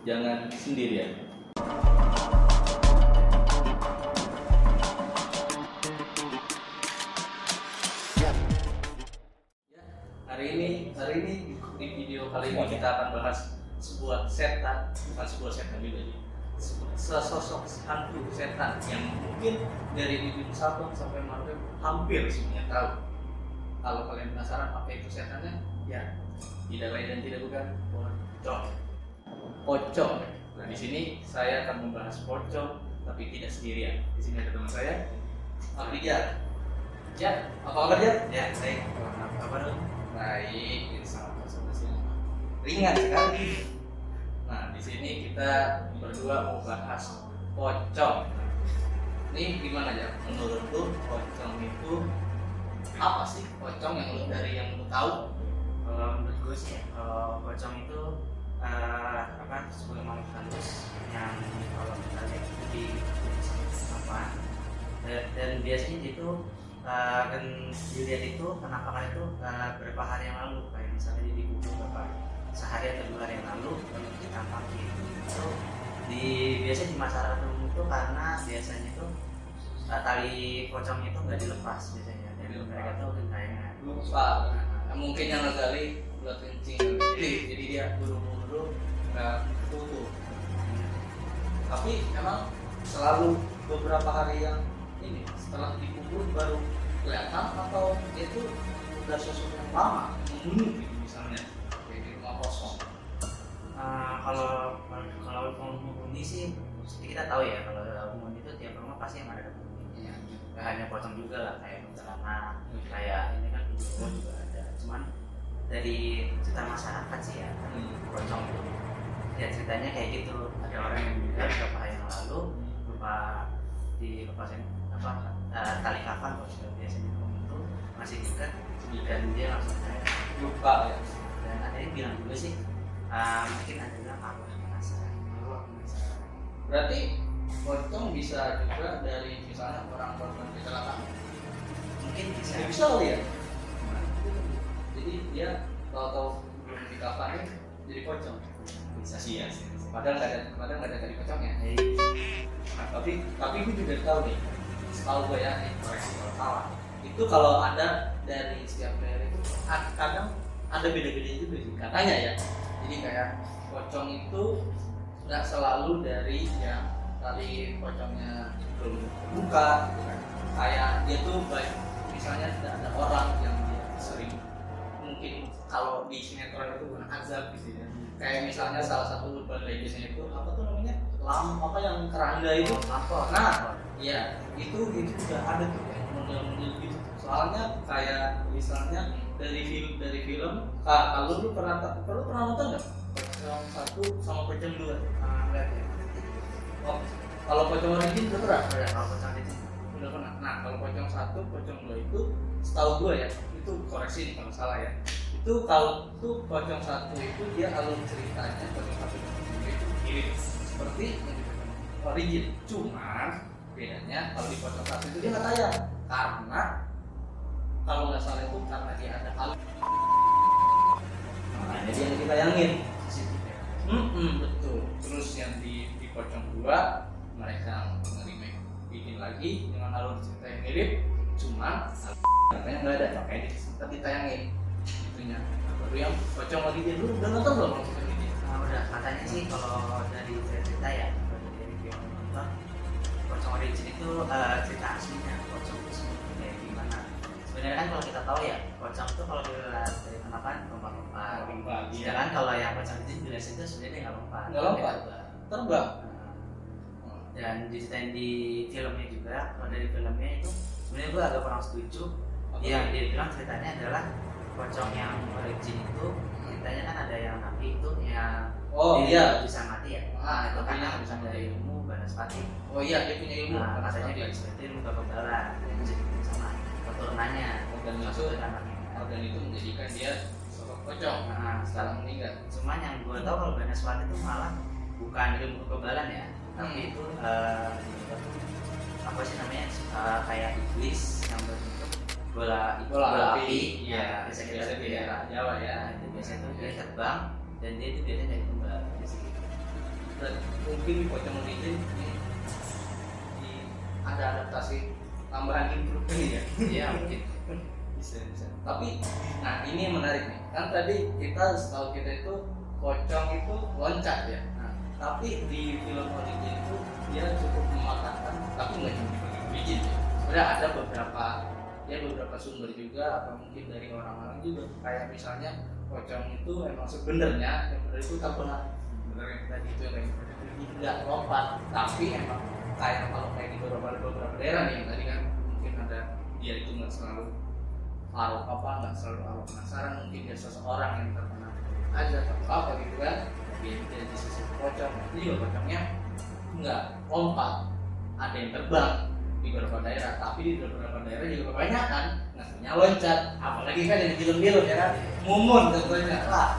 Jangan Sendirian. Ya, hari ini hari ini di, video kali ini kita akan bahas sebuah setan, bukan sebuah setan juga. Sebuah- Sesosok hantu setan yang mungkin dari Didin Sabang sampai Marvel hampir semuanya tahu. Kalau kalian penasaran apa itu setannya, ya tidak lain dan tidak bukan pocong. Pocong. Nah di sini saya akan membahas pocong, tapi tidak sendirian. Di sini ada teman saya, Abdija. Ya, apa kabar ya? Ya, baik. Apa kabar? Baik, ini sangat konsentrasi ringan sekali. Nah, di sini kita berdua mau bahas pocong. Ini gimana ya? Menurut lu pocong itu apa sih pocong yang lu dari yang lu tahu? Kalau menurut gue sih, kalau pocong itu eh, apa sebagai makhluk halus yang kalau kita lihat itu di apa dan, dan biasanya itu eh, kan dilihat itu penampakan itu eh, beberapa hari yang lalu. Kayak misalnya di kubur berapa sehari atau dua hari yang lalu baru ditampakin itu di biasanya di masyarakat umum itu karena biasanya itu eh, tali pocongnya itu nggak dilepas biasanya. Jadi mereka tuh gentayangan Lupa. Nah, mungkin yang ngegali udah kencing jadi jadi dia buru-buru nggak tutup. Tapi emang selalu beberapa hari yang ini setelah dikubur baru kelihatan atau itu udah sesuatu yang lama membunuh gitu misalnya kayak di rumah kosong. Eh, kalau kalau penghuni sih kita tahu ya kalau penghuni itu tiap rumah pasti yang ada penghuninya nggak hanya pocong juga lah kayak kuntilanak kayak ini kan cuman dari cerita masyarakat sih ya Hmm. pocong itu ya ceritanya kayak gitu ada orang yang meninggal beberapa hari yang lalu berupa di lepasin apa eh, tali kafan kalau sudah biasanya itu masih dekat dan dia langsung kayak Lupa ya. dan ada yang bilang juga sih ah, mungkin ada yang bilang Allah penasaran penasaran Berarti pocong bisa juga dari misalnya orang korban kecelakaan. mungkin bisa Bisa ya. Jadi dia tahu-tahu belum di kafanin jadi pocong. bisa sih ya Padahal nggak ada padahal nggak ada tadi pocongnya. Jadi, Nah, tapi tapi gue juga tahu nih. Setahu gue ya, koreksi kalau salah. Itu kalau ada dari setiap daerah itu ad- kadang ada beda-beda juga sih katanya ya. Jadi kayak pocong itu nggak selalu dari yang tadi pocongnya belum buka. Kayak dia tuh baik misalnya ada, ada orang yang kalau di sinetron itu bukan azab gitu ya. Kayak misalnya salah satu urban legendnya itu apa tuh namanya? Lam apa yang keranda itu? Lapor Nah, iya itu itu juga ada tuh kayak model-model gitu. Soalnya kayak misalnya dari film dari film ah, kalau lu pernah kalau lu pernah nonton nggak? Pocong satu sama pocong dua. Ah, lihat ya. Oh, kalau pocong origin udah pernah? Ada kalau pocong itu udah pernah. Nah kalau pocong satu pocong dua itu setahu gue ya itu koreksi nih kalau salah ya itu kalau tuh pocong satu itu dia alur ceritanya pocong satu itu mirip. Seperti origin cuman bedanya kalau di pocong satu itu dia nggak tayang. Karena kalau nggak salah itu karena dia ada alur. Makanya dia yang ditayangin Hmm, betul. Terus yang di di pocong dua mereka nge-remake bikin lagi dengan alur cerita yang mirip, cuman katanya nggak ada, makanya tetap ditayangin Nah, baru yang pocong lagi dia dulu. Udah nonton belum? Nah, udah. Katanya sih kalau dari cerita ya dari film nonton pocong origin itu eh, cerita aslinya pocong itu kayak gimana? Sebenarnya kan kalau kita tahu ya pocong itu kalau dilihat dari penampakan lompat-lompat. Lompat, iya. sedangkan kalau yang pocong itu jelas itu sebenarnya nggak lompat. Nggak lompat. Terbang. Nah, dan diceritain di filmnya juga kalau dari filmnya itu sebenarnya gue agak kurang setuju. Apa yang dia bilang ceritanya adalah pocong yang origin itu ceritanya kan ada yang nabi itu yang Oh dia iya. bisa mati ya Ah, nah, itu karena bisa bisa dari ilmu banaspati Oh iya dia punya ilmu. nah katanya seperti dia disebut ilmu kekebalan yang disebut sama keturunannya organ itu organ itu menjadikan dia sosok pocong. nah Sekarang meninggal. cuman yang gue tahu kalau banaspati itu malah bukan ilmu kekebalan ya tapi Hmm. itu eh, apa sih namanya Eh, kayak iblis yang berbentuk bola Bola api. ya Iya, bisa kita biasa. di daerah Jawa ya. Itu biasanya tuh dia terbang dan dia itu biasanya dari kembang dan mungkin di pocong legend di, ada adaptasi tambahan improve ini ya iya mungkin. Bisa bisa. Tapi nah ini yang menarik nih. Kan tadi kita setahu kita itu pocong itu loncat ya. Nah, tapi di film origin itu dia cukup mematahkan tapi nggak film origin ya. Sebenarnya ada beberapa ya beberapa sumber juga atau mungkin dari orang-orang juga. Kayak misalnya pocong itu emang sebenarnya yang benar itu tak pernah tadi itu yang kayak gitu. lompat tapi emang kayak kalau kayak di beberapa beberapa daerah nih tadi kan mungkin ada dia itu nggak selalu arok apa nggak selalu arok penasaran mungkin dia seseorang yang terkena aja atau apa gitu kan. Dia dia di sisi pocong. Itu juga pocongnya nggak lompat ada yang terbang di beberapa daerah. Tapi di beberapa daerah juga kebanyakan ngasihnya loncat. Apalagi kan yang di film-film ya kan? Mumun contohnya. Lah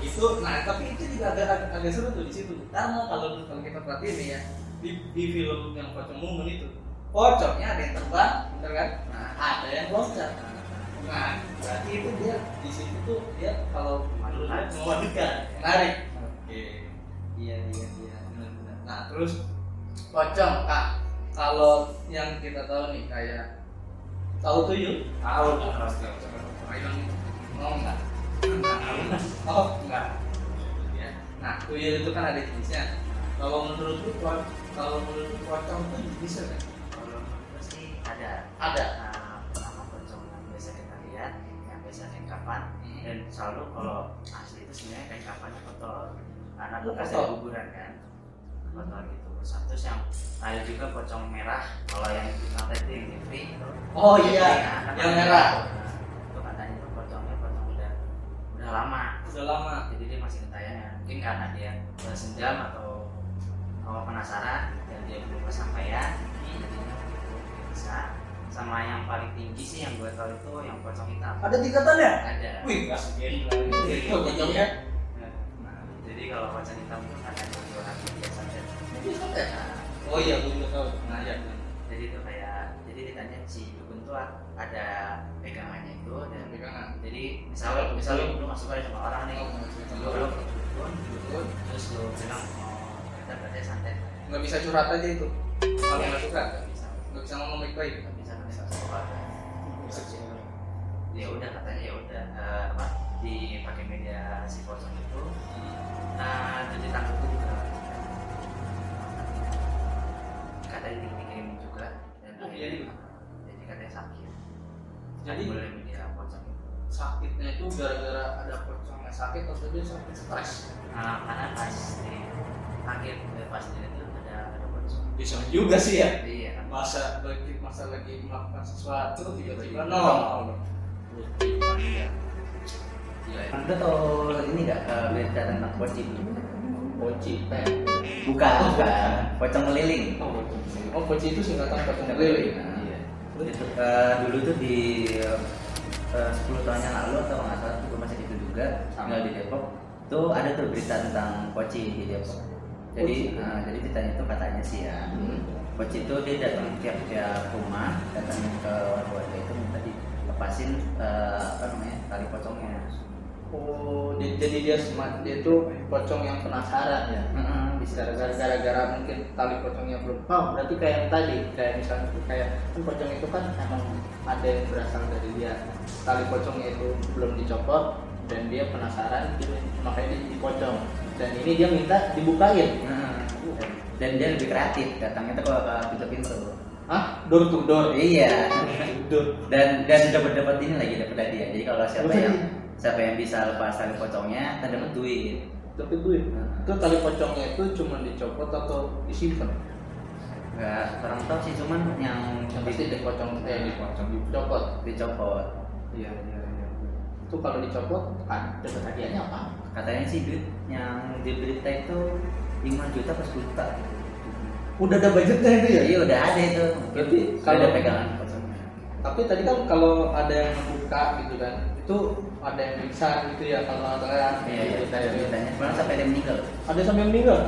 itu nah tapi itu juga agak agak, agak seru tuh di situ. Karena kalau kalau kita perhatiin ya di, di film yang pocong mumun itu pocongnya ada yang terbang bener kan? Nah ada yang loncat. Nah berarti itu dia di situ tuh dia kalau Memadukan. menarik. oke. Iya iya iya. Benar-benar nah terus pocong kak kalau yang kita tahu nih kayak tahu tuyul tahu tahu Ayo mau nggak oh. Enggak. Ya nah tuyul itu kan ada jenisnya. Kalau menurut lu kalau menurut pocong itu bisa kan kalau menurut sih ada. Ada. nah, ada juga pocong merah kalau yang di pantai itu yang free oh iya Nah, kan yang merah. itu katanya itu pocongnya pocong udah udah lama. Udah lama. Jadi dia masih gentayangan mungkin karena dia senjam atau atau penasaran dan dia belum kesampaian jadinya bisa. Sama yang paling tinggi sih yang gue tahu itu yang pocong hitam. Ada tingkatannya ada. Wih nggak Jadi, itu pocongnya. nah, jadi kalau pocong hitam itu karena dua kaki biasa kan oh iya gue juga tahu. Nah iya jadi itu kayak jadi ditanya si dukun tuh ada pegangannya itu dan pegangan. jadi misalnya misalnya lu masuk aja sama orang nih Oh, lu masuk lu dukun dukun terus lu bilang mau kita berarti santet nggak bisa curhat aja itu. Kalau nggak suka nggak bisa. Nggak bisa ngomong baik-baik. Nggak bisa nggak bisa sih ya udah katanya ya udah eh, apa dipakai media si pocong itu. Nah cuci tangan itu juga katanya di- dikirimin juga. Dan Oh, iya, iya. jadi katanya sakit. Jadi- boleh media pocong itu sakitnya itu gara-gara ada pocongnya sakit atau dia sakit stres. Nah, karena pas di akhir eh, pas di itu ada ada pocong bisa juga sih ya. Iya. Kan masa lagi masa lagi melakukan sesuatu tiba-tiba Tiba-tiba nol iya iya. Anda tahu ini nggak eh, berita tentang poci? Poci Bukan, bukan. Pocong keliling. oh poci oh poci itu singkatan pocong keliling Iya. Itu, eh, dulu tuh di eh, 10 tahun yang lalu atau nggak salah gue masih itu juga tinggal di Depok tuh ada tuh berita tentang poci di Depok jadi Poci. eh, jadi ceritanya itu katanya sih ya Hmm. poci itu dia datang tiap tiap rumah datangnya ke warga itu minta dilepasin eh, apa namanya tali jadi dia semat dia tuh pocong yang penasaran. Ya Heeh, bisa gara-gara gara-gara mungkin tali pocongnya belum. Oh berarti kayak yang tadi kayak misalnya kayak kan pocong itu kan emang ada yang berasal dari dia. Tali pocongnya itu belum dicopot dan dia penasaran gitu, makanya dia dipocong. Dan ini dia minta dibukain. Heeh. dan dia lebih kreatif datangnya tuh ke pintu-pintu ah door to door? Iya. Door dan dan dapat dapat ini lagi dapat hadiah. Jadi kalau siapa yang? Siapa yang bisa lepas tali pocongnya kita dapat duit. Tapi duit? Itu tali pocongnya itu cuma dicopot atau disimpan? Nggak kurang tahu sih cuman yang yang pasti dipocong eh dipocong dicopot? Dicopot. Iya iya iya. Itu kalau dicopot kan dapat hadiahnya apa? Katanya sih duit yang di berita itu 5 juta 10 juta udah ada budgetnya itu ya? Iya udah ada itu. Berarti kalau ada pegangan tapi tadi kan kalau ada yang membuka gitu kan itu ada yang pingsan gitu ya kalau ada yang iya iya gitu, beritanya. Malah sampai ada meninggal. Ada sampai meninggal?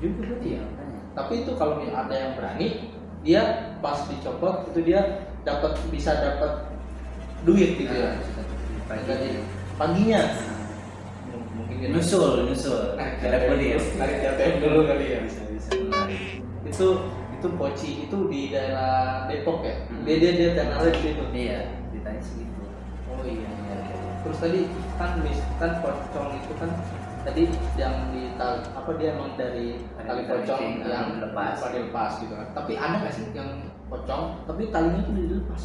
Juga berarti ya. Iya tapi itu kalau ada yang berani dia pas dicopot itu dia dapat bisa dapat duit gitu ya. Nah, sudah tuh, pagi. Jadi, paginya. M- mungkin dia nyusul nyusul. Ada polis dulu, kali ya. Bisa bisa. Itu itu Poci itu di daerah Depok ya? Hmm. dia dia dia tenar di situ iya ditanya segitu oh iya. Iya iya. terus tadi kan mis kan pocong itu kan tadi yang di apa dia emang dari Tali pocong yang yang dilepas. gitu kan. Tapi ada nggak sih yang pocong tapi talinya itu dilepas?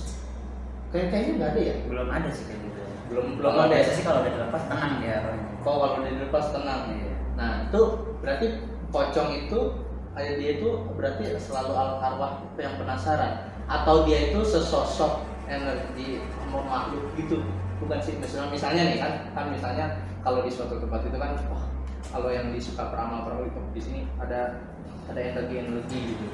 Kayak kayaknya nggak ada ya? Belum ada sih kayak gitu. Belum belum Kalau ada ya? biasa sih kalau udah dilepas tenang orangnya. Kok kalau udah dilepas tenang. Iya. nah itu berarti pocong itu dia itu berarti selalu ar- arwah yang penasaran. Atau dia itu sesosok energi mau makhluk gitu bukan sih misalnya misalnya nih kan kan misalnya kalau di suatu tempat itu kan wah kalau yang disuka peramal peramal itu di sini ada ada energi energi gitu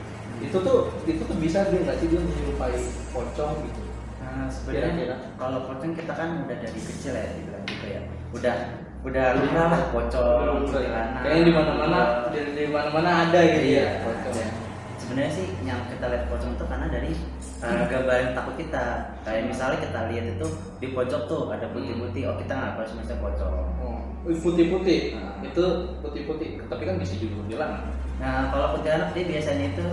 itu tuh itu tuh bisa dia nggak sih dia menyerupai pocong gitu Nah, sebenarnya kalau pocong kita kan udah dari kecil ya dibilang gitu ya. Udah udah lumrah lah pocong, kayaknya di mana mana di, di mana mana ada gitu Iya. ya pocong. Sebenarnya sih yang kita lihat pocong itu karena dari uh, gambar yang takut kita. Kayak misalnya kita lihat itu di pojok tuh ada putih-putih, oh kita nggak harus macam pocong. Oh, putih-putih. Nah. Itu putih-putih. Tapi kan bisa juga kuntilanak. Nah kalau kuntilanak dia biasanya itu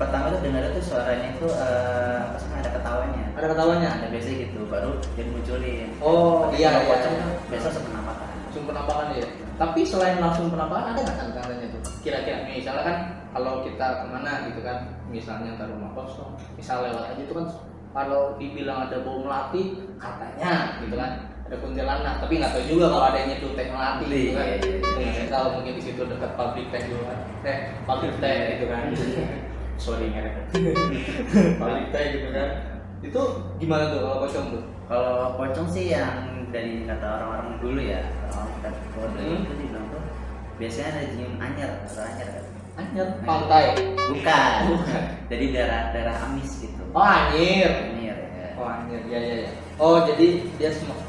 pertama tuh dengar tuh suaranya itu uh, apa sih ada ketawanya. Ada ketawanya. Ada biasanya gitu, baru dia munculin. Oh, Tapi iya, iya, pocong iya. biasa sepenampakan. Langsung penampakan ya. Tapi selain langsung penampakan ada nggak tanda-tandanya tuh? Kira-kira misalnya kan kalau kita ke mana gitu kan, misalnya ke rumah kosong, misal lewat aja itu kan kalau dibilang ada bau melati, katanya gitu kan ada kuntilanak. Tapi nggak tahu juga kalau ada yang nyeduh teh melati gitu kan. Iya, iya, iya. Nggak tahu mungkin di situ dekat pabrik teh dulu kan. Teh pabrik teh gitu kan. Sorry ngerek. pabrik teh gitu kan. Itu gimana tuh kalau pocong tuh? Kalau pocong sih yang dari kata orang-orang dulu ya, orang kita Hmm. itu dibilang tuh biasanya ada nyium anyar atau anyar kan? Anjir, pantai. Bukan. Jadi darah darah amis gitu. Oh anjir. Anyir ya. Oh anjir, ya ya ya. Oh jadi dia semua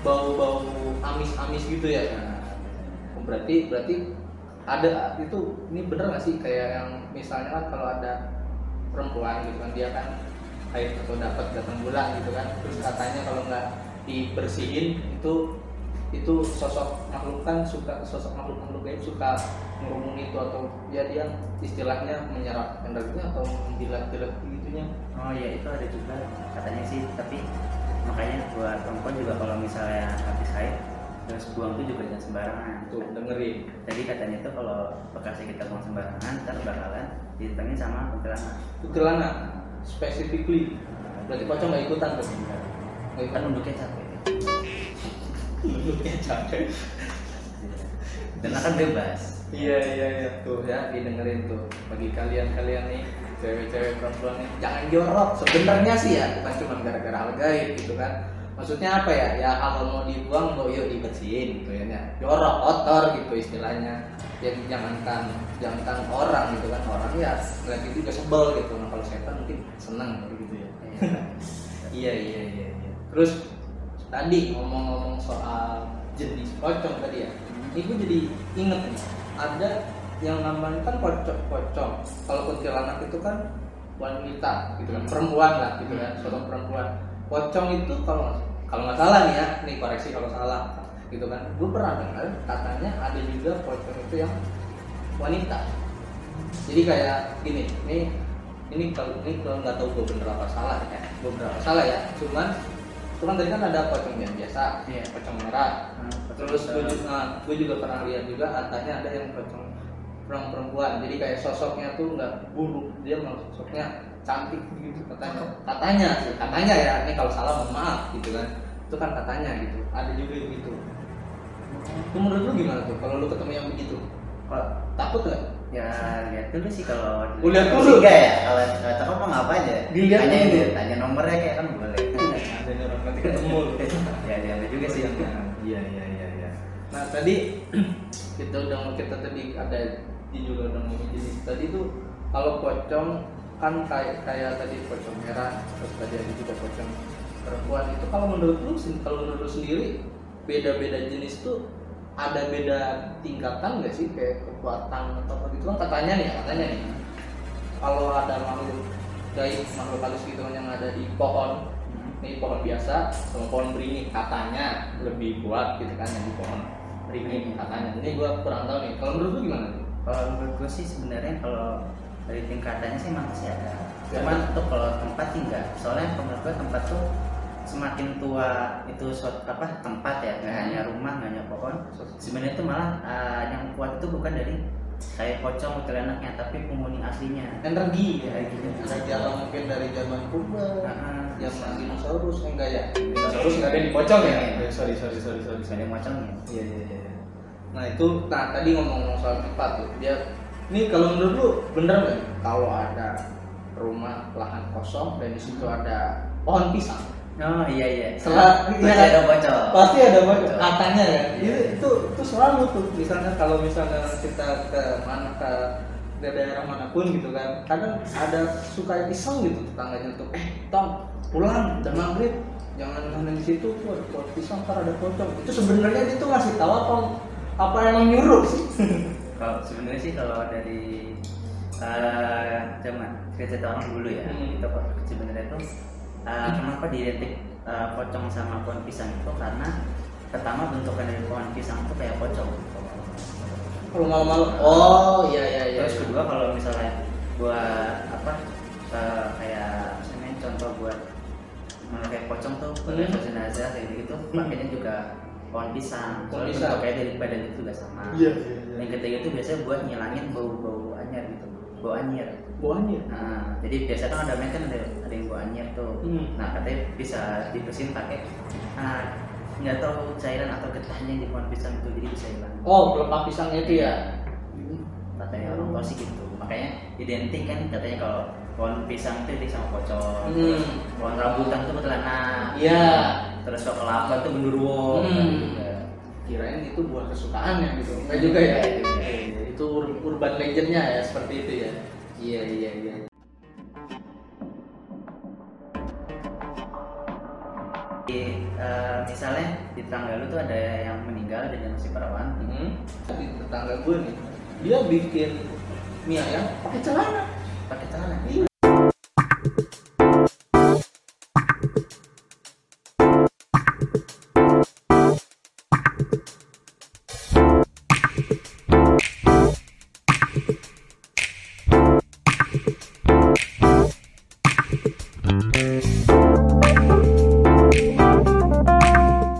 bau-bau amis-amis gitu ya. Nah, Oh, berarti berarti ada itu ini bener nggak sih kayak yang misalnya kan kalau ada perempuan gitu kan dia kan haid atau dapat datang bulan gitu kan. Terus katanya kalau nggak dibersihin itu itu sosok makhluk kan suka sosok makhluk makhluk gaib suka ngerumun itu atau ya dia istilahnya menyerap energinya atau menjilat-jilat gitunya. Oh iya itu ada juga katanya sih, tapi makanya buat perempuan juga kalau misalnya habis haid terus buang tuh juga jangan sembarangan. tuh dengerin. Jadi katanya tuh kalau bekasnya kita buang sembarangan, ntar bakalan ditentangin sama kuntilanak. kuntilanak specifically. Berarti pocong nggak ikutan tuh? Nggak Kan ikutan duduknya capek. duduknya capek Dan akan bebas. iya iya iya tuh. Ya didengerin tuh. Bagi kalian kalian nih cewek-cewek perempuan nih jangan jorok. Sebenarnya sih ya bukan cuma gara-gara hal gaib gitu kan maksudnya apa ya ya kalau mau dibuang mau yuk dibersihin gitu ya jorok kotor gitu istilahnya ya jangankan jangankan orang gitu kan orang ya itu juga sebel gitu nah kalau setan mungkin senang gitu ya Iya iya iya. iya. Terus tadi ngomong-ngomong soal jenis pocong tadi ya, ini gue jadi inget nih ada yang namanya kan pocong pocong. Kalau kuntilanak itu kan wanita gitu kan, perempuan lah gitu kan, sosok perempuan. Pocong itu kalau kalau nggak salah nih ya, nih koreksi kalau salah gitu kan. Gue pernah dengar katanya ada juga pocong itu yang wanita. Jadi kayak gini, ini ini kalau ini kalau nggak tahu gue bener apa salah ya, gue bener apa salah ya. Cuman cuman tadi kan ada pocong yang biasa, Iya. pocong merah. Terus gue juga, gue juga pernah lihat juga katanya ada yang pocong perempuan perempuan. Jadi kayak sosoknya tuh nggak buruk, dia malah sosoknya cantik gitu katanya. Katanya sih, katanya ya. Ini kalau salah mohon maaf gitu kan. Itu kan katanya gitu. Ada juga yang gitu. Itu menurut lu gimana tuh? Kalau lu ketemu yang begitu, Kalau takut nggak? ya lihat dulu sih kalau lihat dulu? enggak ya kalau kalau cakep mah ngapa aja Dilihat tanya dulu. ini tanya nomornya kayak kan boleh yang orang nanti ketemu. ya ada ada juga sih yang Iya iya iya iya. Nah tadi kita udah kita tadi ada di juga udah mau jenis tadi tuh kalau pocong kan kayak kayak tadi pocong merah terus tadi ada juga pocong perempuan. Itu kalau menurut lu kalau menurut lu sendiri beda-beda jenis tuh ada beda tingkatan nggak sih? Kayak kekuatan atau apa gitu? Kan katanya nih katanya nih kalau ada makhluk gaib makhluk halus gitu kan yang ada di pohon. Ini pohon biasa sama pohon beringin katanya lebih kuat gitu kan yang di pohon beringin katanya. Ini gue kurang tahu nih. Kalau menurut lu gimana? Kalau menurut gue sih sebenarnya kalau dari tingkatannya sih masih ada. Ya, Cuman untuk kalau tempat sih enggak. Soalnya menurut gue tempat tuh semakin tua itu apa tempat ya nggak Hmm. hanya rumah nggak hanya pohon sebenarnya itu malah uh, yang kuat itu bukan dari kayak pocong kuntilanaknya tapi penghuni aslinya energi ya Energinya. energi alam mungkin dari zaman purba zaman dinosaurus enggak ya dinosaurus nggak ada yang di pocong ya Iya. Eh, sorry sorry sorry sorry ada yang pocongnya Iya iya iya. Nah itu, nah tadi ngomong-ngomong soal tempat tuh, dia, ini kalau menurut lu bener nggak? Kalau ada rumah lahan kosong dan di situ ada pohon pisang? oh iya iya. Setelah Pasti iya, ada pocong pasti ada Betul. katanya ya. Iya. Itu, itu itu selalu tuh, misalnya kalau misalnya kita ke mana ke ke daerah mana pun gitu kan, kadang ada suka iseng gitu tetangganya tuh, eh tong pulang jam maghrib. Jangan jangan di situ tuh ada pohon pisang ntar ada pocong itu sebenarnya dia tuh ngasih tahu apa apa emang nyuruh sih kalau sebenarnya sih kalau dari uh, zaman cerita orang dulu ya. Hmm. itu sebenarnya itu uh, kenapa diidentik uh, pocong sama pohon pisang itu? Karena pertama bentukan dari pohon pisang itu kayak pocong. Kalau malam-malam. Oh iya iya iya. Terus kedua kalau misalnya buat apa uh, kayak misalnya contoh buat memakai pocong tuh buat Hmm. hmm. jenazah kayak gitu pakainya juga pohon pisang. Pohon pisang. bentuknya dari badan itu juga sama. Iya iya iya yang ketiga itu biasanya buat ngilangin bau-bau anyar gitu. Bau anyir buahnya nah jadi biasa kan ada main kan ada, ada yang bau anyir tuh. Hmm. nah katanya bisa dibersihin pakai ah, nggak tahu cairan atau getahnya di pohon pisang itu jadi bisa hilang. Oh pelepah pisangnya itu ya? Katanya orang tua sih gitu. Makanya identik kan katanya kalau pohon pisang itu identik sama pocong. Hmm. pohon rambutan tuh kuntilanak iya. Terus kalau kelapa tuh genderuwo Hmm. kan juga. Kirain itu buah kesukaannya gitu. Enggak juga ya. Itu ur- urban legendnya ya seperti itu ya. Iya iya iya. Di, eh, misalnya di tetangga lu tuh ada yang meninggal dan yang masih perawan. Hmm. di tetangga gue nih dia bikin mie ayam pakai celana. Pakai celana? Iya